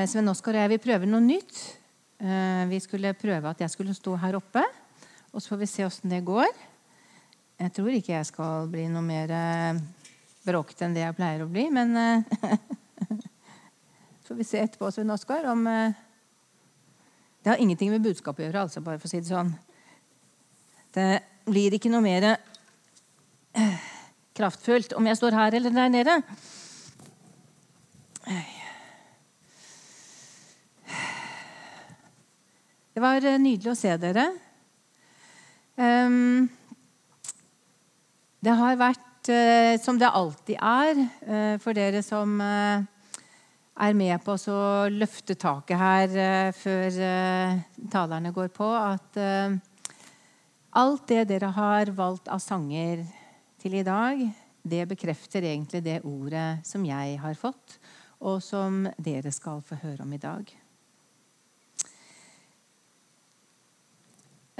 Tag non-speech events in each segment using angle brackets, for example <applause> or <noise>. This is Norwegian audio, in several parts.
Eh, Sven Oskar og jeg vil prøve noe nytt. Eh, vi skulle prøve at jeg skulle stå her oppe, og så får vi se åssen det går. Jeg tror ikke jeg skal bli noe mer eh, bråkete enn det jeg pleier å bli, men Så <laughs> får vi se etterpå, Sven Oskar, om Det har ingenting med budskapet å gjøre, altså, bare for å si det sånn. Det blir ikke noe mer kraftfullt om jeg står her eller der nede. Det var eh, nydelig å se dere. Ehm, det har vært, eh, som det alltid er, eh, for dere som er med på å løfte taket her før talerne går på, at alt det dere har valgt av sanger til i dag, det bekrefter egentlig det ordet som jeg har fått, og som dere skal få høre om i dag.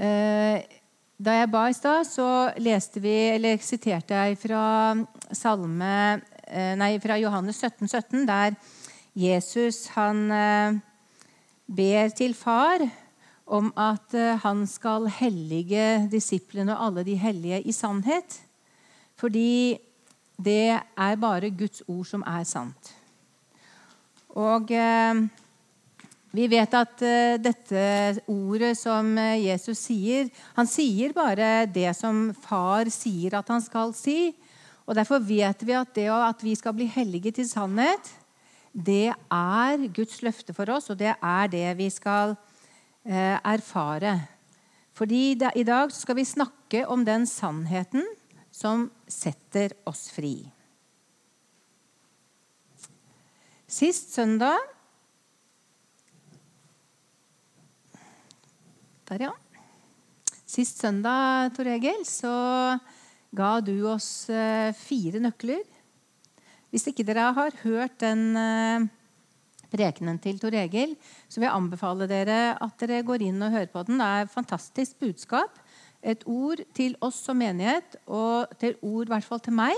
Da jeg ba i stad, så leste vi, eller siterte jeg fra salme eh, Nei, fra Johannes 17, 17, der Jesus han eh, ber til far om at eh, han skal hellige disiplene og alle de hellige i sannhet. Fordi det er bare Guds ord som er sant. Og eh, vi vet at eh, dette ordet som eh, Jesus sier Han sier bare det som far sier at han skal si. Og Derfor vet vi at det at vi skal bli hellige til sannhet, det er Guds løfte for oss, og det er det vi skal eh, erfare. Fordi i dag skal vi snakke om den sannheten som setter oss fri. Sist søndag Der, ja. Sist søndag, Tor Egil, så ga du oss eh, fire nøkler. Hvis ikke dere har hørt den eh, prekenen til Tor Egil, så vil jeg anbefale dere at dere går inn og hører på den. Det er et fantastisk budskap. Et ord til oss som menighet, og til ord i hvert fall til meg.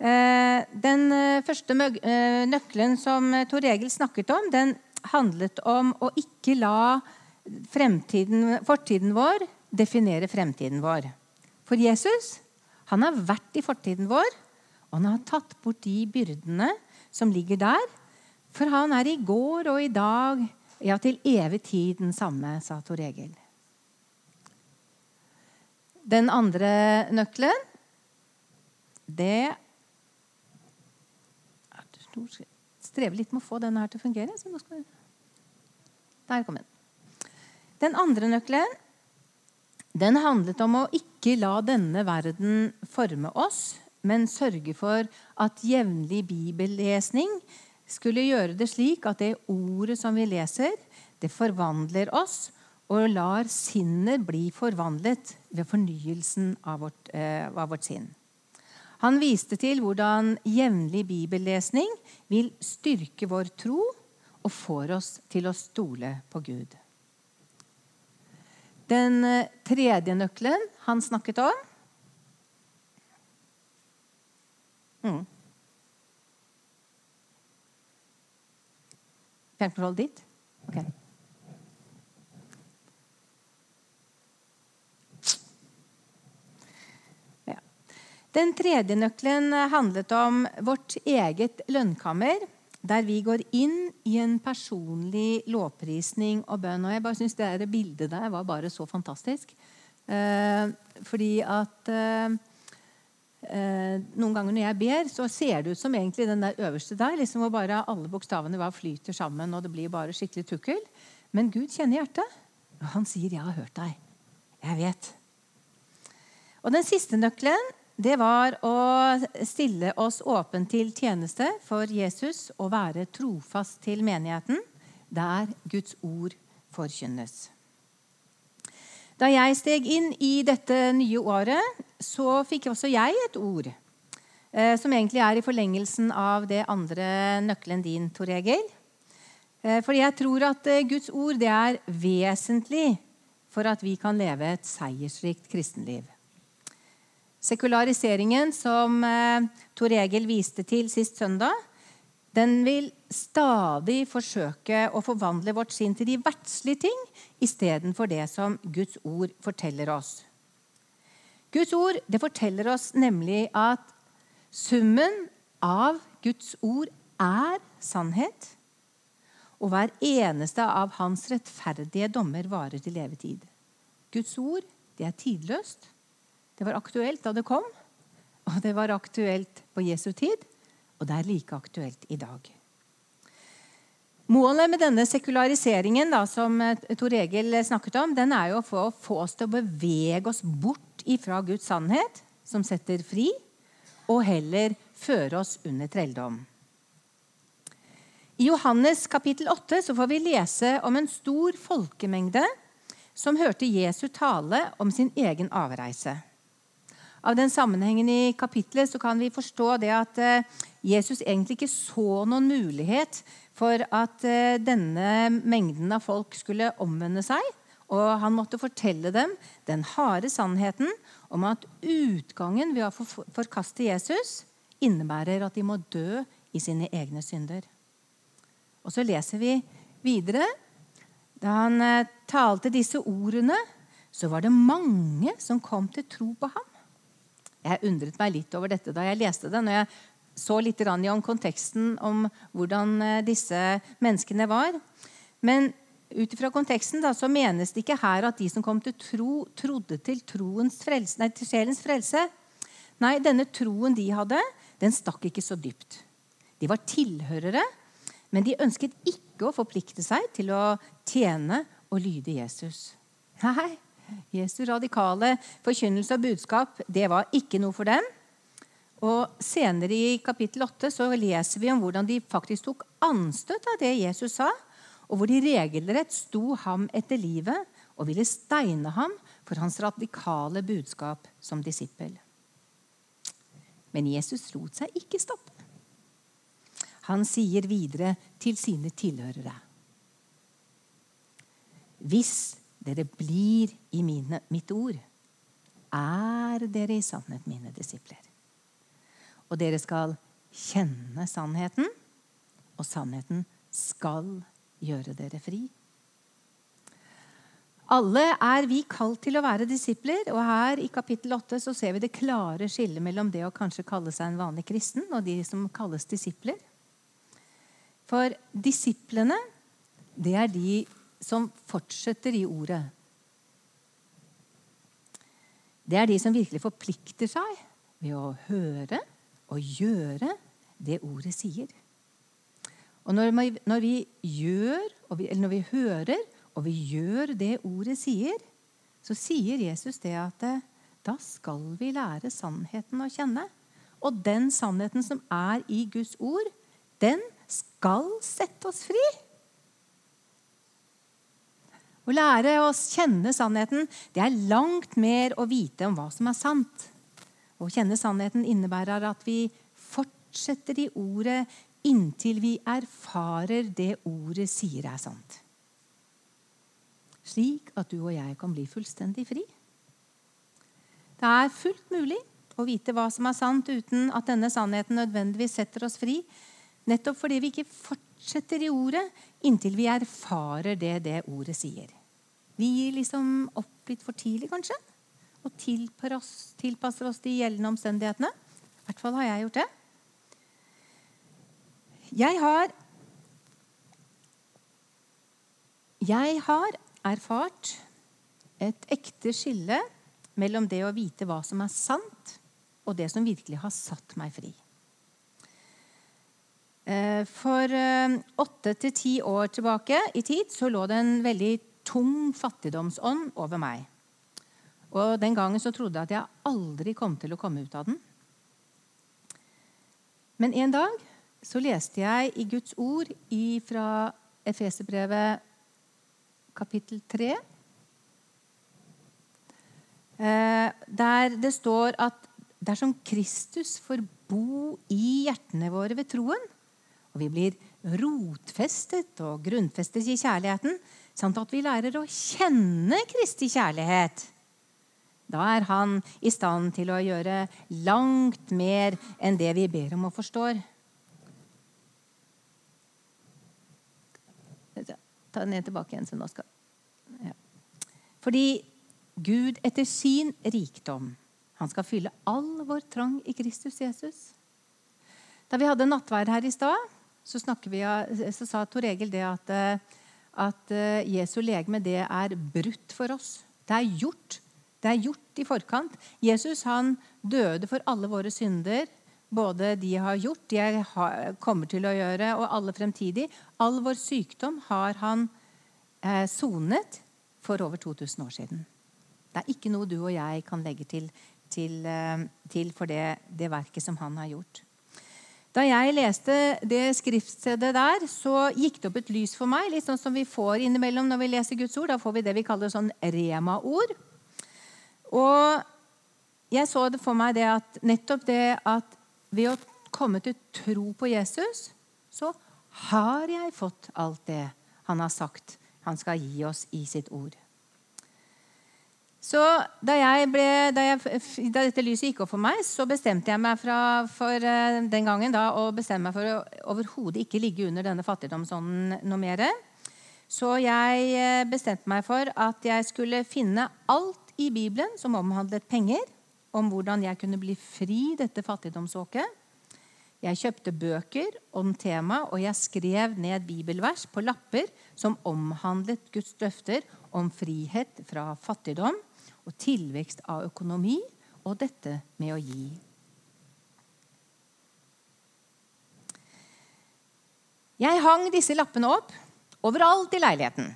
Eh, den første nøkkelen som Tor Egil snakket om, den handlet om å ikke la fortiden vår definerer fremtiden vår. For Jesus han har vært i fortiden vår, og han har tatt bort de byrdene som ligger der. For han er i går og i dag, ja, til evig tid den samme, sa Tor Egil. Den andre nøkkelen, det strever litt med å få denne her til å fungere. Der kom den. Den andre nøkkelen den handlet om å ikke la denne verden forme oss, men sørge for at jevnlig bibellesning skulle gjøre det slik at det ordet som vi leser, det forvandler oss og lar sinnet bli forvandlet ved fornyelsen av vårt, eh, av vårt sinn. Han viste til hvordan jevnlig bibellesning vil styrke vår tro og får oss til å stole på Gud. Den eh, tredje nøkkelen han snakket om mm. Fjernkontroll dit? Ok. Ja. Den tredje nøkkelen handlet om vårt eget lønnkammer der vi går inn i en personlig lovprisning og bønn. Og jeg bare synes det der bildet der var bare så fantastisk. Eh, fordi at eh, eh, Noen ganger når jeg ber, så ser det ut som egentlig den der øverste der, liksom hvor bare alle bokstavene bare flyter sammen, og det blir bare skikkelig tukkel. Men Gud kjenner hjertet. Og han sier 'Jeg har hørt deg'. Jeg vet. Og den siste nøkkelen det var å stille oss åpen til tjeneste for Jesus og være trofast til menigheten der Guds ord forkynnes. Da jeg steg inn i dette nye året, så fikk også jeg et ord. Eh, som egentlig er i forlengelsen av det andre nøkkelen din, Tor Egil. Eh, fordi jeg tror at eh, Guds ord det er vesentlig for at vi kan leve et seiersrikt kristenliv. Sekulariseringen som eh, Tor Egil viste til sist søndag, Den vil stadig forsøke å forvandle vårt sinn til de verdslige ting istedenfor det som Guds ord forteller oss. Guds ord det forteller oss nemlig at summen av Guds ord er sannhet. Og hver eneste av hans rettferdige dommer varer til levetid. Guds ord det er tidløst. Det var aktuelt da det kom, og det var aktuelt på Jesu tid. Og det er like aktuelt i dag. Målet med denne sekulariseringen da, som eh, Tor Egil snakket om, den er jo å få oss til å bevege oss bort ifra Guds sannhet, som setter fri, og heller føre oss under trelldom. I Johannes kapittel 8 så får vi lese om en stor folkemengde som hørte Jesu tale om sin egen avreise. Av den sammenhengen i kapittelet så kan vi forstå det at eh, Jesus egentlig ikke så noen mulighet for at eh, denne mengden av folk skulle omvende seg. Og han måtte fortelle dem den harde sannheten om at utgangen ved å forkaste Jesus innebærer at de må dø i sine egne synder. Og så leser vi videre. Da han eh, talte disse ordene, så var det mange som kom til tro på ham. Jeg undret meg litt over dette da jeg leste det. når jeg så litt om konteksten om hvordan eh, disse menneskene var. Men ut ifra konteksten da, så menes det ikke her at de som kom til tro, trodde til, frelse, nei, til sjelens frelse. Nei, denne troen de hadde, den stakk ikke så dypt. De var tilhørere, men de ønsket ikke å forplikte seg til å tjene og lyde Jesus. Nei, Jesu radikale forkynnelse og budskap det var ikke noe for dem. Og Senere i kapittel 8 så leser vi om hvordan de faktisk tok anstøt av det Jesus sa, og hvor de regelrett sto ham etter livet og ville steine ham for hans radikale budskap som disippel. Men Jesus lot seg ikke stoppe. Han sier videre til sine tilhørere.: Hvis dere blir i mine, mitt ord, er dere i sannhet mine disipler. Og dere skal kjenne sannheten, og sannheten skal gjøre dere fri. Alle er vi kalt til å være disipler, og her i kapittel 8 så ser vi det klare skillet mellom det å kanskje kalle seg en vanlig kristen og de som kalles disipler. For disiplene, det er de som fortsetter i ordet. Det er de som virkelig forplikter seg ved å høre og gjøre det ordet sier. Og når vi, når vi gjør, eller når vi hører og vi gjør det ordet sier, så sier Jesus det at da skal vi lære sannheten å kjenne. Og den sannheten som er i Guds ord, den skal sette oss fri. Å lære oss kjenne sannheten det er langt mer å vite om hva som er sant. Å kjenne sannheten innebærer at vi fortsetter i ordet inntil vi erfarer det ordet sier er sant. Slik at du og jeg kan bli fullstendig fri. Det er fullt mulig å vite hva som er sant, uten at denne sannheten nødvendigvis setter oss fri, nettopp fordi vi ikke fortsetter i ordet inntil vi erfarer det det ordet sier. Vi gir liksom opp litt for tidlig, kanskje. Og tilpasser oss, de gjeldende omstendighetene. I hvert fall har jeg gjort det. Jeg har Jeg har erfart et ekte skille mellom det å vite hva som er sant, og det som virkelig har satt meg fri. Eh, for eh, åtte til ti år tilbake i tid så lå det en veldig tung fattigdomsånd over meg. Og Den gangen så trodde jeg at jeg aldri kom til å komme ut av den. Men en dag så leste jeg i Guds ord fra Efeserbrevet kapittel 3. Eh, der det står at dersom Kristus får bo i hjertene våre ved troen, og vi blir rotfestet og grunnfestet i kjærligheten, Sånn at vi lærer å kjenne Kristi kjærlighet. Da er han i stand til å gjøre langt mer enn det vi ber om og forstår. Ta den ned tilbake igjen. så nå skal... Ja. Fordi Gud etter sin rikdom han skal fylle all vår trang i Kristus Jesus. Da vi hadde nattvær her i stad, så, så, sa Tor Egil det at, at Jesu legeme det er brutt for oss. Det er gjort. Det er gjort i forkant. Jesus han døde for alle våre synder. Både de har gjort, de kommer til å gjøre, og alle fremtidig. All vår sykdom har han eh, sonet eh, for over 2000 år siden. Det er ikke noe du og jeg kan legge til, til, eh, til for det, det, verket som han har gjort. Da jeg leste det skriftstedet der, så gikk det opp et lys for meg. Litt sånn som vi får innimellom når vi leser Guds ord. Da får vi det vi kaller sånn rema-ord. Og jeg så det for meg det at nettopp det at ved å komme til tro på Jesus, så har jeg fått alt det han har sagt han skal gi oss i sitt ord. Så da, ble, da, jeg, da, dette lyset gikk opp for meg, så bestemte jeg meg fra, for uh, den gangen da, å bestemme meg for å overhodet ikke ligge under denne fattigdomsånden noe mer. Så jeg uh, bestemte meg for at jeg skulle finne alt i Bibelen som omhandlet penger, om hvordan jeg kunne bli fri dette fattigdomsåket. Jeg kjøpte bøker om temaet, og jeg skrev ned bibelvers på lapper som omhandlet Guds løfter om frihet fra fattigdom og tilvekst av økonomi og dette med å gi. Jeg hang disse lappene opp overalt i leiligheten.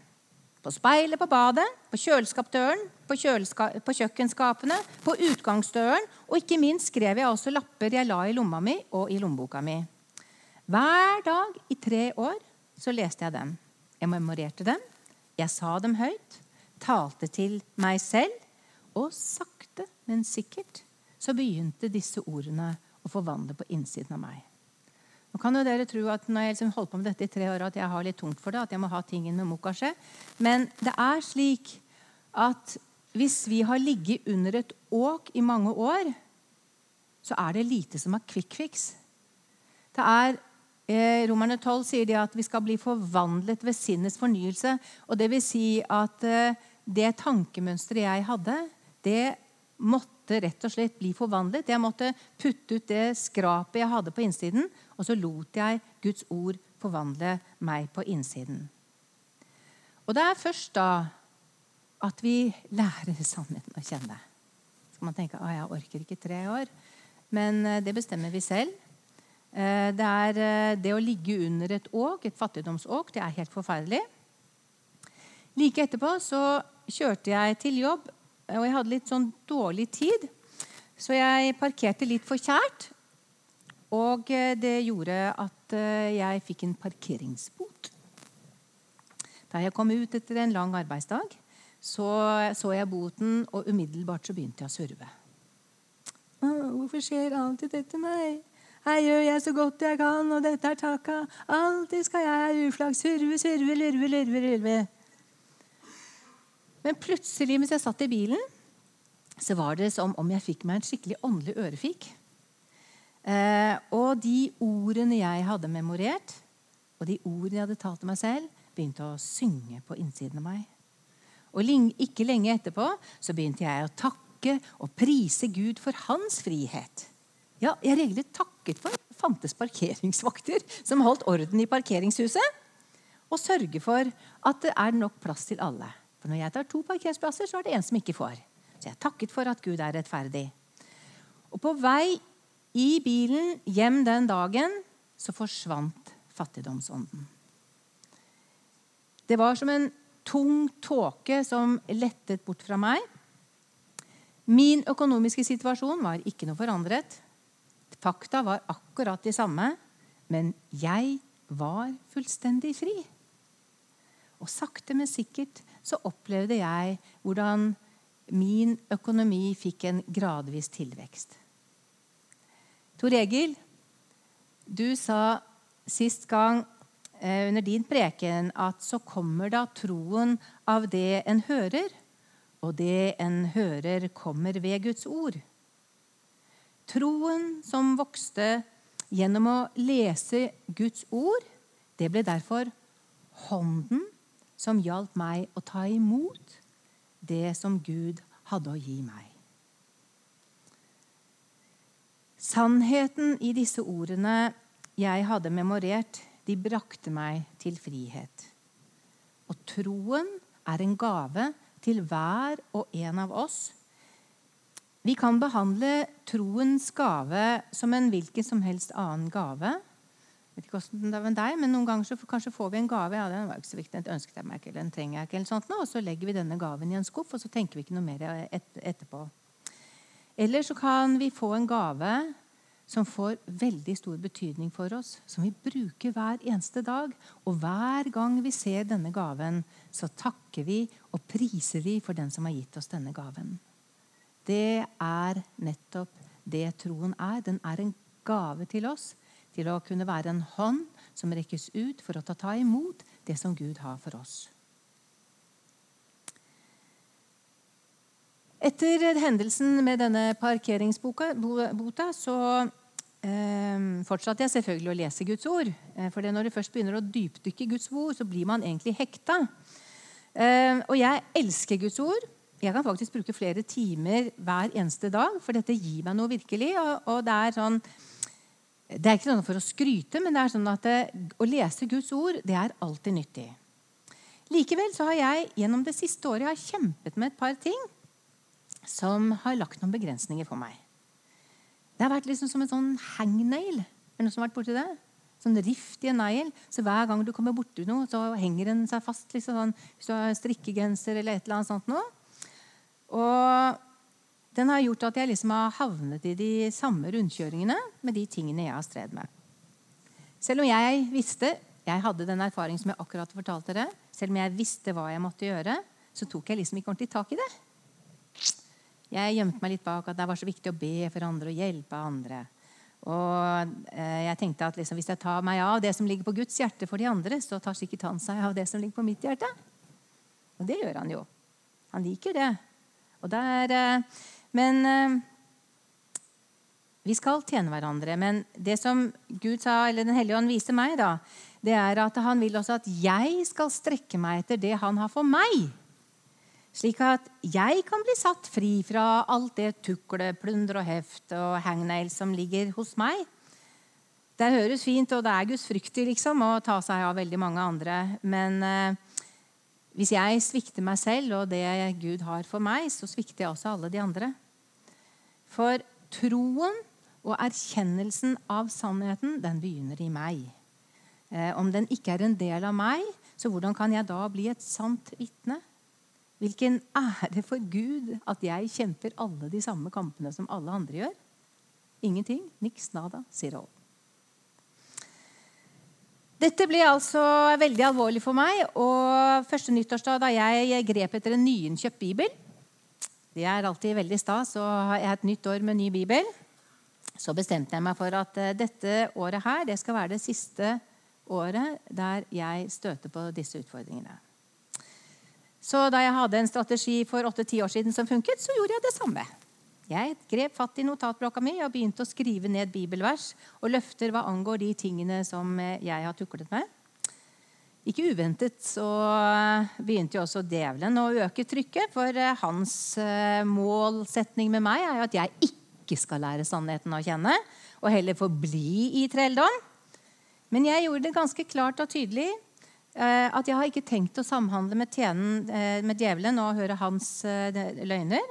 På speilet på badet, på kjøleskapdøren, på, kjøleska på, kjøkkenskapene, på utgangsdøren, og ikke minst skrev jeg også lapper jeg la i lomma mi og i lommeboka mi. Hver dag i tre år så leste jeg dem. Jeg memorerte dem. Jeg sa dem høyt. Talte til meg selv. Og sakte, men sikkert så begynte disse ordene å forvandle på innsiden av meg. Nå kan jo dere tro at når jeg liksom holdt på med dette i tre år, at jeg har litt tungt for det. at jeg må ha ting inn med mokasje. Men det er slik at hvis vi har ligget under et åk i mange år, så er det lite som er quick fix. Det er, eh, Romerne 12 sier de at vi skal bli forvandlet ved sinnets fornyelse. og det vil si at eh, det tankemønsteret jeg hadde, det måtte rett og slett bli forvandlet. Jeg måtte putte ut det skrapet jeg hadde på innsiden, og så lot jeg Guds ord forvandle meg på innsiden. Og det er først da at vi lærer sannheten å kjenne. Så man tenke at jeg orker ikke tre år. Men eh, det bestemmer vi selv. Eh, det, er, eh, det å ligge under et åk, et fattigdomsåk, det er helt forferdelig. Like etterpå så kjørte jeg til jobb og jeg hadde litt sånn dårlig tid. Så jeg parkerte litt for kjært. Og eh, det gjorde at eh, jeg fikk en parkeringsbot. Da jeg kom ut etter en lang arbeidsdag, så så jeg boten, og umiddelbart så begynte jeg å surve. Hvorfor skjer alltid dette meg? Her gjør jeg så godt jeg kan, og dette er takka. Alltid skal jeg uflaks surve, surve, lurve, lurve, lurve. Men plutselig mens jeg satt i bilen, så var det som om jeg fikk meg en skikkelig åndelig ørefik. Eh, og de ordene jeg hadde memorert, og de ordene jeg hadde talt til meg selv, begynte å synge på innsiden av meg. Og ikke lenge etterpå så begynte jeg å takke og prise Gud for hans frihet. Ja, jeg regelrett takket for fantes parkeringsvakter som holdt orden i parkeringshuset, og sørge for at det er nok plass til alle. For når jeg tar to parkeringsplasser, så er det en som ikke får. Så jeg takket for at Gud er rettferdig. Og på vei i bilen hjem den dagen så forsvant fattigdomsånden. Det var som en tung tåke som lettet bort fra meg. Min økonomiske situasjon var ikke noe forandret. Fakta var akkurat de samme, men jeg var fullstendig fri. Og sakte, men sikkert så opplevde jeg hvordan min økonomi fikk en gradvis tilvekst. Tor Egil, du sa sist gang eh, under din preken at så kommer da troen av det en hører, og det en hører, kommer ved Guds ord. Troen som vokste gjennom å lese Guds ord, det ble derfor hånden som hjalp meg å ta imot det som Gud hadde å gi meg. Sannheten i disse ordene jeg hadde memorert, de brakte meg til frihet. Og troen er en gave til hver og en av oss. Vi kan behandle troens gave som en hvilken som helst annen gave. Vet ikke hvordan det er med deg, men Noen ganger så kanskje får vi en gave. ja, den var ikke så viktig, den ønsket jeg meg ikke, eller den trenger jeg ikke, eller sånt, og så legger vi denne gaven i en skuff, og så tenker vi ikke noe mer et, etterpå. Eller så kan vi få en gave som får veldig stor betydning for oss, som vi bruker hver eneste dag. Og hver gang vi ser denne gaven, så takker vi og priser vi for den som har gitt oss denne gaven. Det er nettopp det troen er. Den er en gave til oss. Til å kunne være en hånd som rekkes ut for å ta, imot det som Gud har for oss. Etter hendelsen med denne parkeringsbota så eh, fortsatte jeg selvfølgelig å lese Guds ord. Eh, for når du først begynner å dypdykke Guds ord, så blir man egentlig hekta. Eh, og jeg elsker Guds ord. Jeg kan faktisk bruke flere timer hver eneste dag, for dette gir meg noe virkelig. Og, og det er sånn det er ikke sånn for å skryte, men det er sånn at det, å lese Guds ord det er alltid nyttig. Likevel så har jeg gjennom det siste året jeg kjempet med et par ting som har lagt noen begrensninger for meg. Det har vært liksom som en sånn hangnail. Er det noen som har vært borti det? Sånn rift i en negl. Så hver gang du kommer borti noe, så henger den seg fast. Liksom sånn, hvis du har strikkegenser eller et eller annet sånt noe. Og den har gjort at jeg liksom har havnet i de samme rundkjøringene med de tingene jeg har strevd med. Selv om jeg visste jeg hadde den erfaringen som jeg akkurat fortalte dere, selv om jeg visste hva jeg måtte gjøre, så tok jeg liksom ikke ordentlig tak i det. Jeg gjemte meg litt bak at det var så viktig å be for andre og hjelpe andre. Og eh, jeg tenkte at liksom, Hvis jeg tar meg av det som ligger på Guds hjerte for de andre, så tar sikkert han seg av det som ligger på mitt hjerte. Og det gjør han jo. Han liker det. Og der, eh, men eh, vi skal tjene hverandre. Men det som Gud sa, eller Den hellige ånd viste meg, da, det er at han vil også at jeg skal strekke meg etter det han har for meg. Slik at jeg kan bli satt fri fra alt det tuklet, plunder og heft og hangnail som ligger hos meg. Det høres fint, og det er gudsfryktig liksom, å ta seg av veldig mange andre. Men eh, hvis jeg svikter meg selv og det Gud har for meg, så svikter jeg også alle de andre. For troen og erkjennelsen av sannheten, den begynner i meg. Eh, om den ikke er en del av meg, så hvordan kan jeg da bli et sant vitne? Hvilken ære for Gud at jeg kjemper alle de samme kampene som alle andre gjør. Ingenting. Niks nada zero. Dette ble altså veldig alvorlig for meg. Og første nyttårsdag da jeg grep etter en nyinnkjøpt bibel, det er alltid veldig stas å ha et nytt år med ny bibel. Så bestemte jeg meg for at eh, dette året her det skal være det siste året der jeg støter på disse utfordringene. Så da jeg hadde en strategi for åtte-ti år siden som funket, så gjorde jeg det samme. Jeg grep fatt i notatblokka mi og begynte å skrive ned bibelvers og løfter hva angår de tingene som eh, jeg har tuklet med. Ikke uventet så begynte jo også djevelen å øke trykket. For eh, hans eh, målsetning med meg er jo at jeg ikke skal lære sannheten å kjenne, og heller forbli i trelldom. Men jeg gjorde det ganske klart og tydelig eh, at jeg har ikke tenkt å samhandle med, tjenen, med djevelen og høre hans løgner.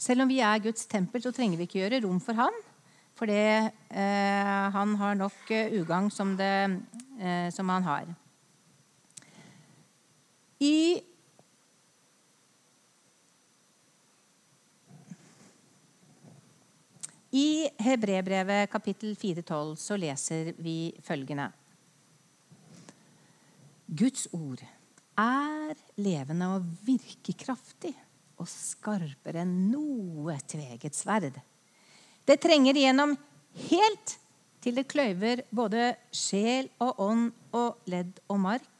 Selv om vi er Guds tempel, så trenger vi ikke gjøre rom for han. Fordi eh, han har nok ugagn som, eh, som han har. I I Hebrebrevet kapittel 4,12 så leser vi følgende Guds ord er levende og virkekraftig og skarpere enn noe tveget sverd. Det trenger igjennom helt til det kløyver både sjel og ånd og ledd og mark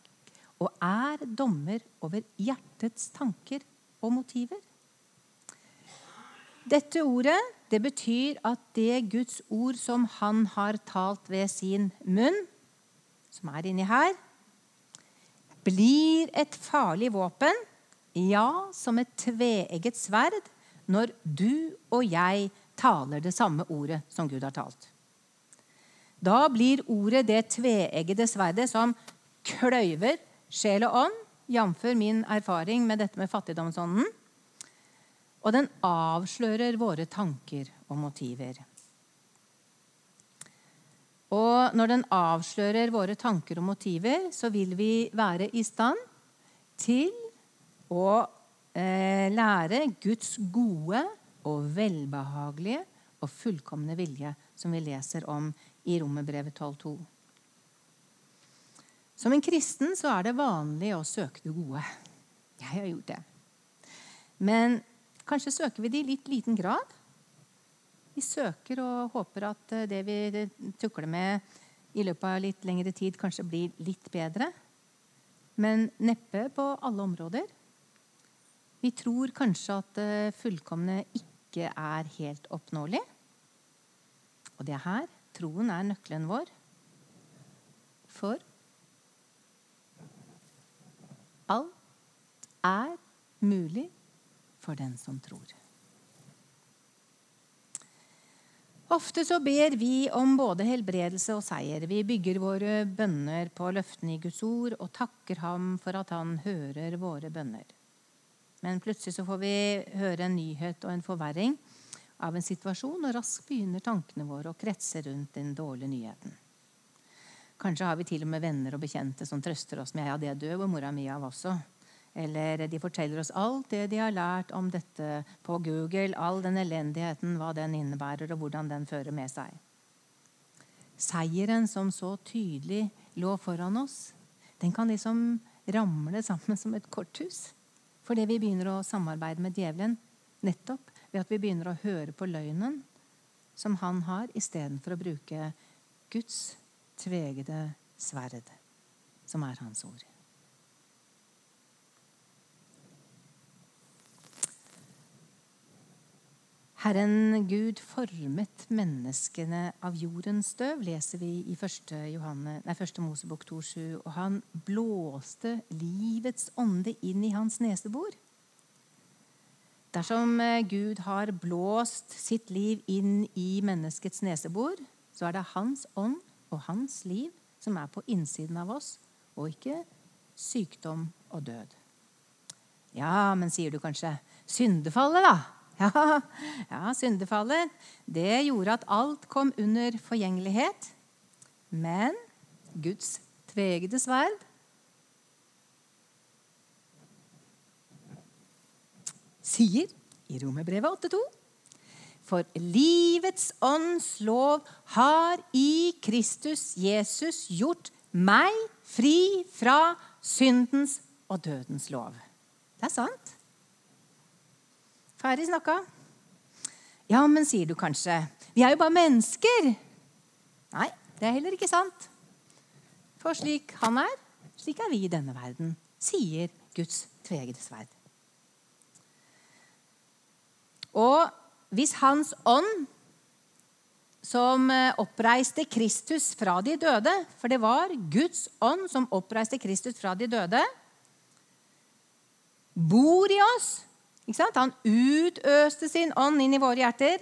og er dommer over hjertets tanker og motiver. Dette ordet det betyr at det Guds ord som han har talt ved sin munn, som er inni her, blir et farlig våpen, ja, som et tveegget sverd, når du og jeg taler det samme ordet som Gud har talt. Da blir ordet det tveeggede sverdet som kløyver sjel og ånd, jf. min erfaring med dette med fattigdomsånden. Og den avslører våre tanker og motiver. Og når den avslører våre tanker og motiver, så vil vi være i stand til å eh, lære Guds gode og velbehagelige og fullkomne vilje, som vi leser om i Romerbrevet 12,2. Som en kristen så er det vanlig å søke det gode. Jeg har gjort det. Men kanskje søker vi det i litt liten grad. Vi søker og håper at det vi tukler med i løpet av litt lengre tid, kanskje blir litt bedre. Men neppe på alle områder. Vi tror kanskje at det fullkomne ikke er helt oppnåelig. Og det er her troen er nøkkelen vår. For alt er mulig for den som tror. Ofte så ber vi om både helbredelse og seier. Vi bygger våre bønner på løftene i Guds ord og takker ham for at han hører våre bønner. Men plutselig så får vi høre en nyhet og en forverring av en situasjon, og raskt begynner tankene våre å kretse rundt den dårlige nyheten. Kanskje har vi til og med venner og bekjente som trøster oss med ja, det død og mora mi av også. Eller de forteller oss alt det de har lært om dette på Google, all den elendigheten, hva den innebærer, og hvordan den fører med seg. Seieren som så tydelig lå foran oss, den kan liksom ramle sammen som et korthus. Fordi vi begynner å samarbeide med djevelen nettopp ved at vi begynner å høre på løgnen som han har, istedenfor å bruke Guds tvegede sverd, som er hans ord. Herren Gud formet menneskene av jordens støv, leser vi i 1. Johanne, nei, 1. Mosebok 2,7. Og han blåste livets ånde inn i hans nesebor. Dersom eh, Gud har blåst sitt liv inn i menneskets nesebor, så er det hans ånd og hans liv som er på innsiden av oss, og ikke sykdom og død. Ja, men sier du kanskje syndefallet, da? <laughs> Ja, ja, syndefallet det gjorde at alt kom under forgjengelighet. Men Guds tvegede sverd sier i Romerbrevet 8,2 For livets ånds lov har i Kristus Jesus gjort meg fri fra syndens og dødens lov. Det er sant. Ferdig snakka. Ja, men sier du kanskje, vi er jo bare mennesker. Nei, det er heller ikke sant. For slik han er, slik er vi i denne verden, sier Guds tvegede sverd. Og hvis Hans ånd, som eh, oppreiste Kristus fra de døde For det var Guds ånd som oppreiste Kristus fra de døde. Bor i oss han utøste sin ånd inn i våre hjerter.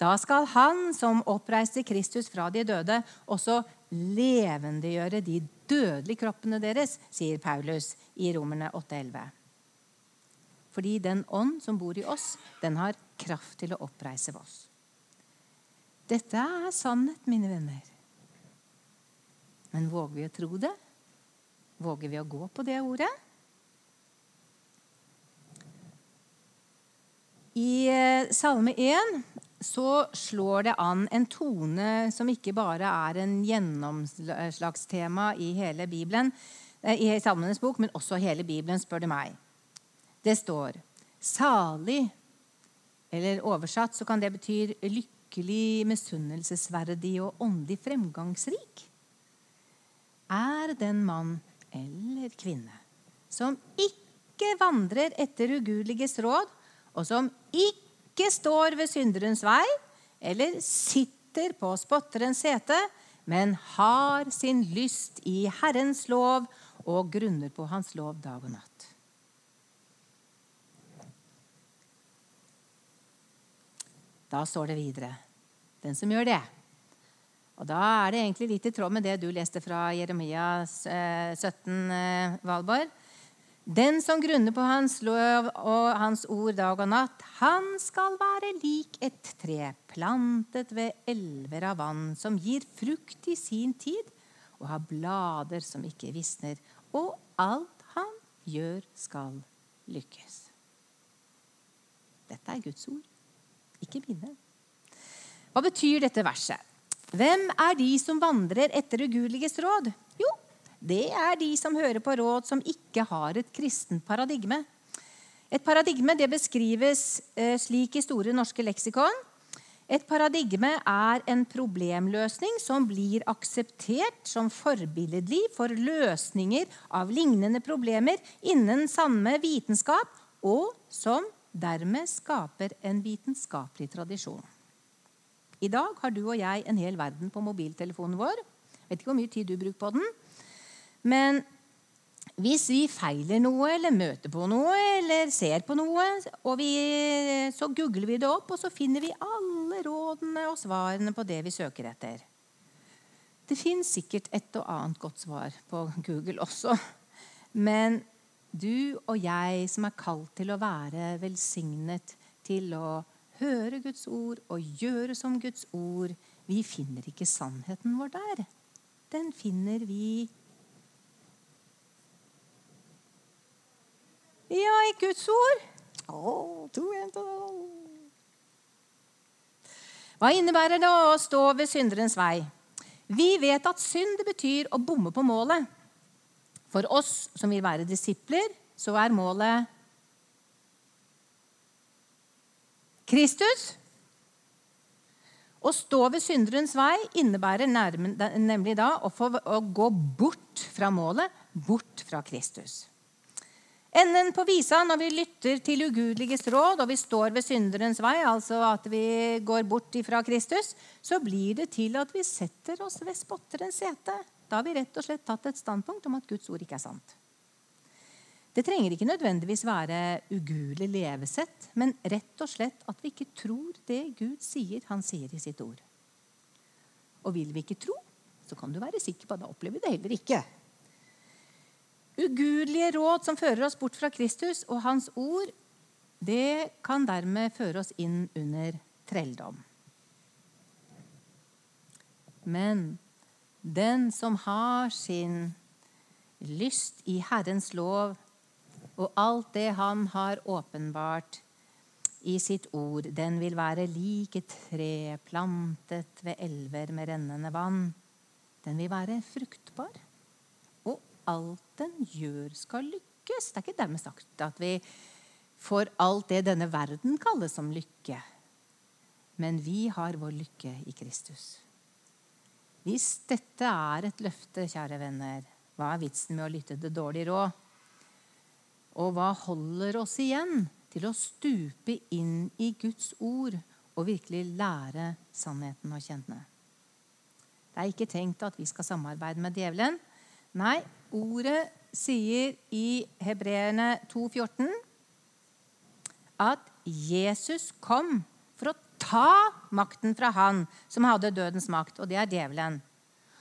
Da skal han som oppreiste Kristus fra de døde, også levendegjøre de dødelige kroppene deres, sier Paulus i Romerne 8,11. Fordi den ånd som bor i oss, den har kraft til å oppreise oss. Dette er sannhet, mine venner. Men våger vi å tro det? Våger vi å gå på det ordet? I eh, Salme 1 så slår det an en tone som ikke bare er en gjennomslagstema i hele Bibelen, eh, i Salmenes bok, men også hele Bibelen, spør du meg. Det står 'salig', eller oversatt så kan det bety lykkelig, misunnelsesverdig og åndelig fremgangsrik. Er den mann eller kvinne som ikke vandrer etter ugudeliges råd, og som ikke står ved synderens vei eller sitter på spotterens sete, men har sin lyst i Herrens lov og grunner på Hans lov dag og natt. Da står det videre den som gjør det. Og Da er det egentlig litt i tråd med det du leste fra Jeremia 17, eh, Valborg. Den som grunner på Hans lov og Hans ord dag og natt, han skal være lik et tre plantet ved elver av vann, som gir frukt i sin tid, og har blader som ikke visner, og alt han gjør, skal lykkes. Dette er Guds ord, ikke mine. Hva betyr dette verset? Hvem er de som vandrer etter ugudeliges råd? Jo, det er de som hører på råd som ikke har et kristent paradigme. Et paradigme det beskrives eh, slik i Store norske leksikon. Et paradigme er en problemløsning som blir akseptert som forbilledlig for løsninger av lignende problemer innen samme vitenskap, og som dermed skaper en vitenskapelig tradisjon. I dag har du og jeg en hel verden på mobiltelefonen vår. Jeg vet ikke hvor mye tid du bruker på den. Men hvis vi feiler noe eller møter på noe eller ser på noe, vi, så googler vi det opp, og så finner vi alle rådene og svarene på det vi søker etter. Det fins sikkert et og annet godt svar på Google også. Men du og jeg som er kalt til å være velsignet til å høre Guds ord og gjøre som Guds ord. Vi finner ikke sannheten vår der. Den finner vi Ja, i Guds ord. Oh, to, en, to. Hva innebærer det å stå ved synderens vei? Vi vet at synd betyr å bomme på målet. For oss som vil være disipler, så er målet Kristus. Å stå ved synderens vei innebærer nemlig da å, få, å gå bort fra målet, bort fra Kristus. Enden på visa når vi lytter til ugudeliges råd og vi står ved synderens vei, altså at vi går bort fra Kristus, så blir det til at vi setter oss ved spotterens sete. Da har vi rett og slett tatt et standpunkt om at Guds ord ikke er sant. Det trenger ikke nødvendigvis være ugudelig levesett, men rett og slett at vi ikke tror det Gud sier han sier i sitt ord. Og vil vi ikke tro, så kan du være sikker på at da opplever vi det heller ikke. Ugudelige råd som fører oss bort fra Kristus og Hans ord, det kan dermed føre oss inn under trelldom. Men den som har sin lyst i Herrens lov, og alt det han har åpenbart i sitt ord, den vil være lik et tre plantet ved elver med rennende vann. Den vil være fruktbar. Og alt den gjør, skal lykkes. Det er ikke dermed sagt at vi får alt det denne verden kalles som lykke. Men vi har vår lykke i Kristus. Hvis dette er et løfte, kjære venner, hva er vitsen med å lytte til dårlig råd? Og hva holder oss igjen til å stupe inn i Guds ord og virkelig lære sannheten å kjenne? Det er ikke tenkt at vi skal samarbeide med djevelen. Nei, ordet sier i Hebreerne 2,14 at Jesus kom ta makten fra han som hadde dødens makt, og det er djevelen.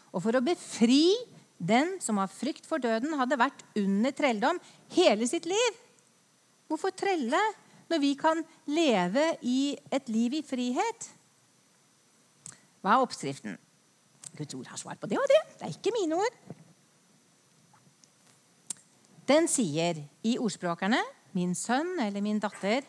Og for å befri den som av frykt for døden hadde vært under trelldom hele sitt liv. Hvorfor trelle når vi kan leve i et liv i frihet? Hva er oppskriften? Guds ord har svar på det og det. Det er ikke mine ord. Den sier i ordspråkerne, min sønn eller min datter,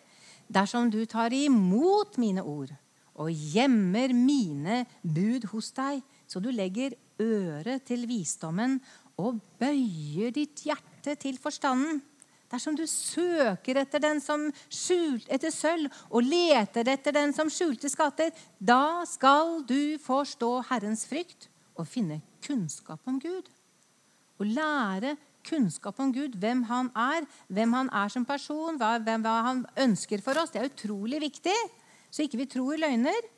dersom du tar imot mine ord og gjemmer mine bud hos deg, så du legger øret til visdommen og bøyer ditt hjerte til forstanden. Dersom du søker etter den som skjult, etter sølv og leter etter den som skjulte skatter, da skal du forstå Herrens frykt og finne kunnskap om Gud. Å lære kunnskap om Gud, hvem han er, hvem han er som person, hva, hvem, hva han ønsker for oss, det er utrolig viktig. Så ikke vi tror løgner.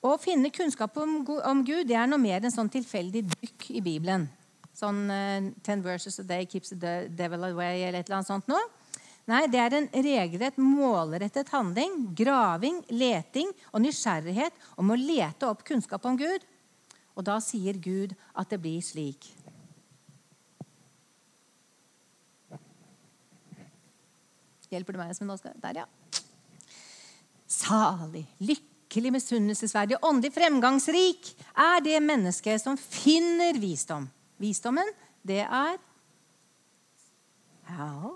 Å finne kunnskap om, om Gud det er noe mer enn sånn tilfeldig dykk i Bibelen. Sånn uh, 'Ten verses a day keeps the devil away' eller et eller annet sånt noe. Nei, det er en regelrett, målrettet handling, graving, leting og nysgjerrighet om å lete opp kunnskap om Gud. Og da sier Gud at det blir slik. Hjelper det meg, Espen Oskar? Der, ja. Salig, lykkelig, misunnelsesverdig, åndelig fremgangsrik er det mennesket som finner visdom. Visdommen, det er ja.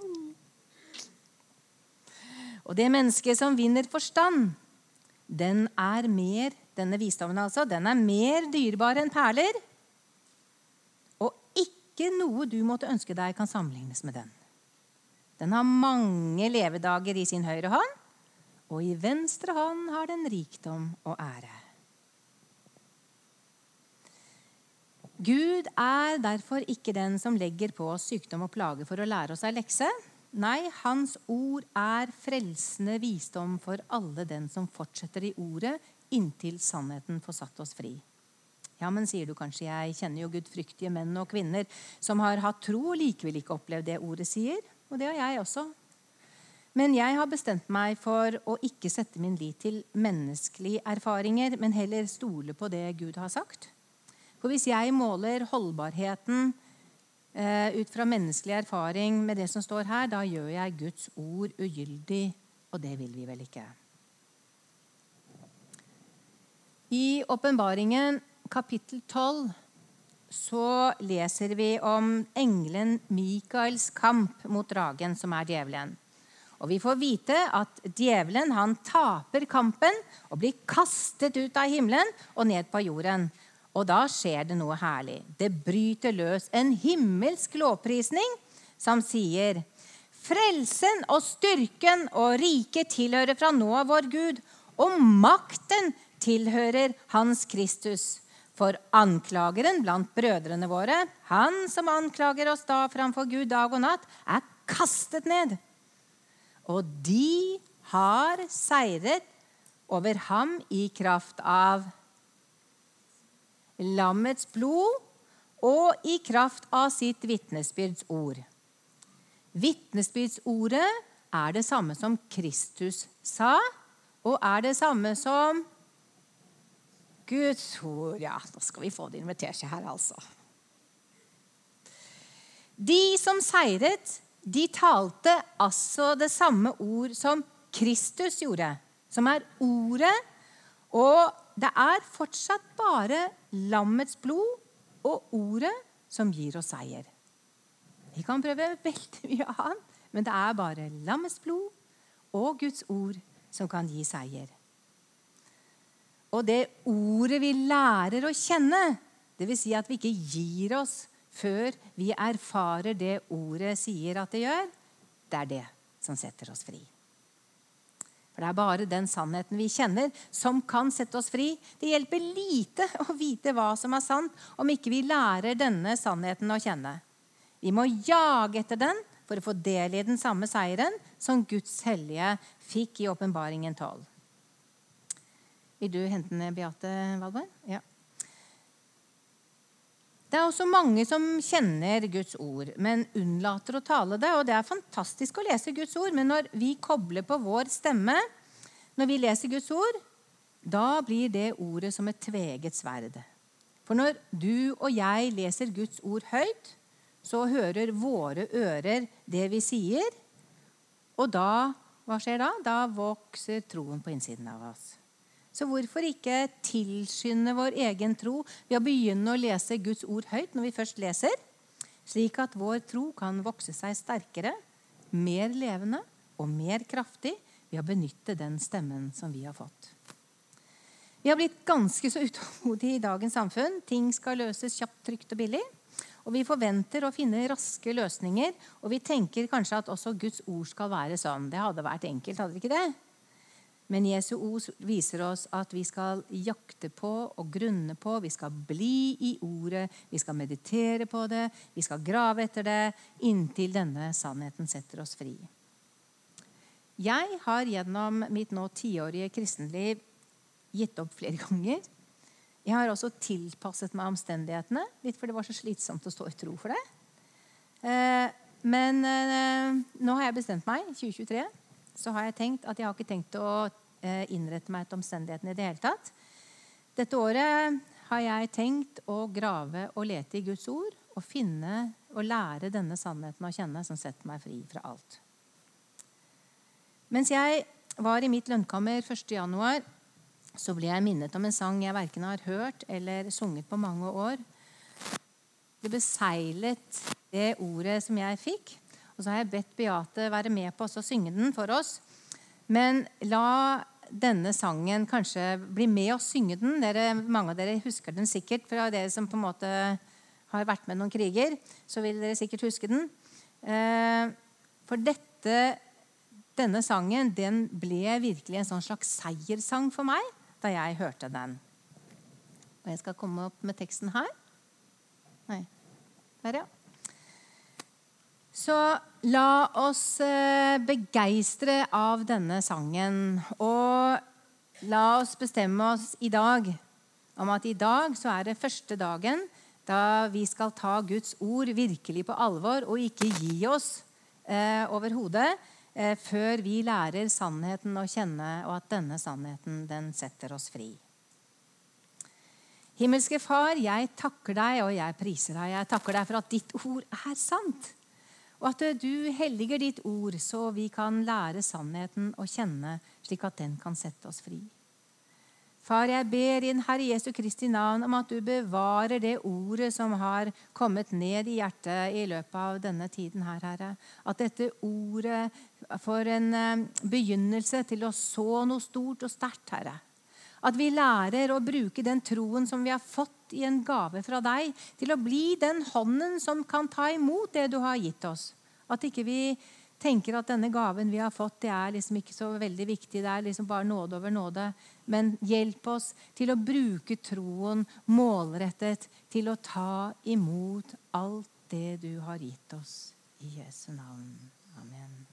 Og det mennesket som vinner forstand, den er mer denne visdommen altså, den er mer dyrebar enn perler. Og ikke noe du måtte ønske deg, kan sammenlignes med den. Den har mange levedager i sin høyre hånd, og i venstre hånd har den rikdom og ære. Gud er derfor ikke den som legger på oss sykdom og plage for å lære oss ei lekse. Nei, Hans ord er frelsende visdom for alle den som fortsetter i ordet inntil sannheten får satt oss fri. Ja, men sier du kanskje, jeg kjenner jo gudfryktige menn og kvinner som har hatt tro og likevel ikke opplevd det ordet sier. Og det har jeg også. Men jeg har bestemt meg for å ikke sette min lit til menneskelige erfaringer, men heller stole på det Gud har sagt. For hvis jeg måler holdbarheten eh, ut fra menneskelig erfaring med det som står her, da gjør jeg Guds ord ugyldig, og det vil vi vel ikke. I åpenbaringen kapittel 12 så leser vi om engelen Mikaels kamp mot dragen, som er djevelen. Og Vi får vite at djevelen han taper kampen og blir kastet ut av himmelen og ned på jorden. Og da skjer det noe herlig. Det bryter løs en himmelsk lovprisning som sier Frelsen og styrken og riket tilhører fra nå av vår Gud, og makten tilhører Hans Kristus. For anklageren blant brødrene våre, han som anklager oss da framfor Gud dag og natt, er kastet ned. Og de har seiret over ham i kraft av lammets blod og i kraft av sitt vitnesbyrds ord. Vitnesbyrdsordet er det samme som Kristus sa, og er det samme som Guds ord. Ja, nå skal vi få det invitert her, altså. De som seiret, de talte altså det samme ord som Kristus gjorde, som er ordet. Og det er fortsatt bare lammets blod og ordet som gir oss seier. Vi kan prøve veldig <laughs> mye annet, men det er bare lammets blod og Guds ord som kan gi seier. Og det ordet vi lærer å kjenne, dvs. Si at vi ikke gir oss før vi erfarer det ordet sier at det gjør, det er det som setter oss fri. For Det er bare den sannheten vi kjenner, som kan sette oss fri. Det hjelper lite å vite hva som er sant, om ikke vi lærer denne sannheten å kjenne. Vi må jage etter den for å få del i den samme seieren som Guds hellige fikk i åpenbaringen 12. Vil du hente den, Beate Valborg? Ja. Det er også mange som kjenner Guds ord, men unnlater å tale det. Og det er fantastisk å lese Guds ord, men når vi kobler på vår stemme når vi leser Guds ord, da blir det ordet som et tveget sverd. For når du og jeg leser Guds ord høyt, så hører våre ører det vi sier. Og da, hva skjer da? Da vokser troen på innsiden av oss. Så hvorfor ikke tilskynde vår egen tro ved å begynne å lese Guds ord høyt når vi først leser, slik at vår tro kan vokse seg sterkere, mer levende og mer kraftig ved å benytte den stemmen som vi har fått. Vi har blitt ganske så utålmodige i dagens samfunn. Ting skal løses kjapt, trygt og billig. Og vi forventer å finne raske løsninger, og vi tenker kanskje at også Guds ord skal være sånn. Det hadde vært enkelt, hadde det ikke det? Men Jesu ord viser oss at vi skal jakte på og grunne på. Vi skal bli i ordet, vi skal meditere på det, vi skal grave etter det inntil denne sannheten setter oss fri. Jeg har gjennom mitt nå tiårige kristenliv gitt opp flere <laughs> ganger. Jeg har også tilpasset meg omstendighetene, litt fordi det var så slitsomt å stå i tro for det. Eh, men eh, nå har jeg bestemt meg. 2023 så har jeg tenkt at jeg har ikke tenkt å eh, innrette meg etter omstendighetene i det hele tatt. Dette året har jeg tenkt å grave og lete i Guds ord og finne og lære denne sannheten å kjenne som setter meg fri fra alt. Mens jeg var i mitt lønnkammer 1.1 så ble jeg minnet om en sang jeg verken har hørt eller sunget på mange år. Det beseglet det ordet som jeg fikk. Og så har jeg bedt Beate være med på å synge den for oss. Men la denne sangen kanskje bli med og synge den. Dere, mange av dere husker den sikkert fra dere som på en måte har vært med noen kriger. Så vil dere sikkert huske den. Eh, for dette, denne sangen den ble virkelig en sånn slags seierssang for meg da jeg hørte den. Og jeg skal komme opp med teksten her. Nei. Der, ja. Så la oss eh, begeistre av denne sangen. Og la oss bestemme oss i dag om at i dag så er det første dagen da vi skal ta Guds ord virkelig på alvor og ikke gi oss eh, overhodet eh, før vi lærer sannheten å kjenne, og at denne sannheten den setter oss fri. Himmelske Far, jeg takker deg og jeg priser deg. Jeg takker deg for at ditt ord er sant. Og at du helliger ditt ord, så vi kan lære sannheten å kjenne, slik at den kan sette oss fri. Far, jeg ber i den Herre Jesu Kristi navn om at du bevarer det ordet som har kommet ned i hjertet i løpet av denne tiden her, Herre. At dette ordet får en eh, begynnelse til å så noe stort og sterkt, Herre. At vi lærer å bruke den troen som vi har fått i en gave fra deg, til å bli den hånden som kan ta imot det du har gitt oss. At ikke vi tenker at denne gaven vi har fått, det er liksom ikke så veldig viktig. Det er liksom bare nåde over nåde. Men hjelp oss til å bruke troen målrettet til å ta imot alt det du har gitt oss. I Jesu navn. Amen.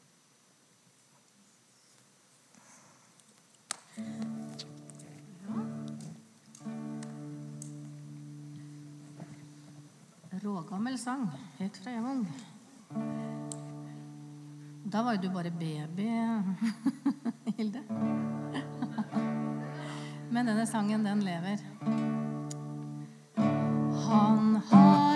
Rågammel sang, helt fra jeg var ung. Da var jo du bare baby, <laughs> Hilde. Men denne sangen, den lever. Han har